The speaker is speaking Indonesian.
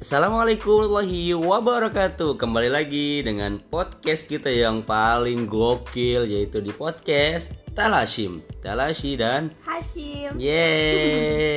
Assalamualaikum warahmatullahi wabarakatuh. Kembali lagi dengan podcast kita yang paling gokil Yaitu di podcast Talashim. Talashi dan Hashim. Yeay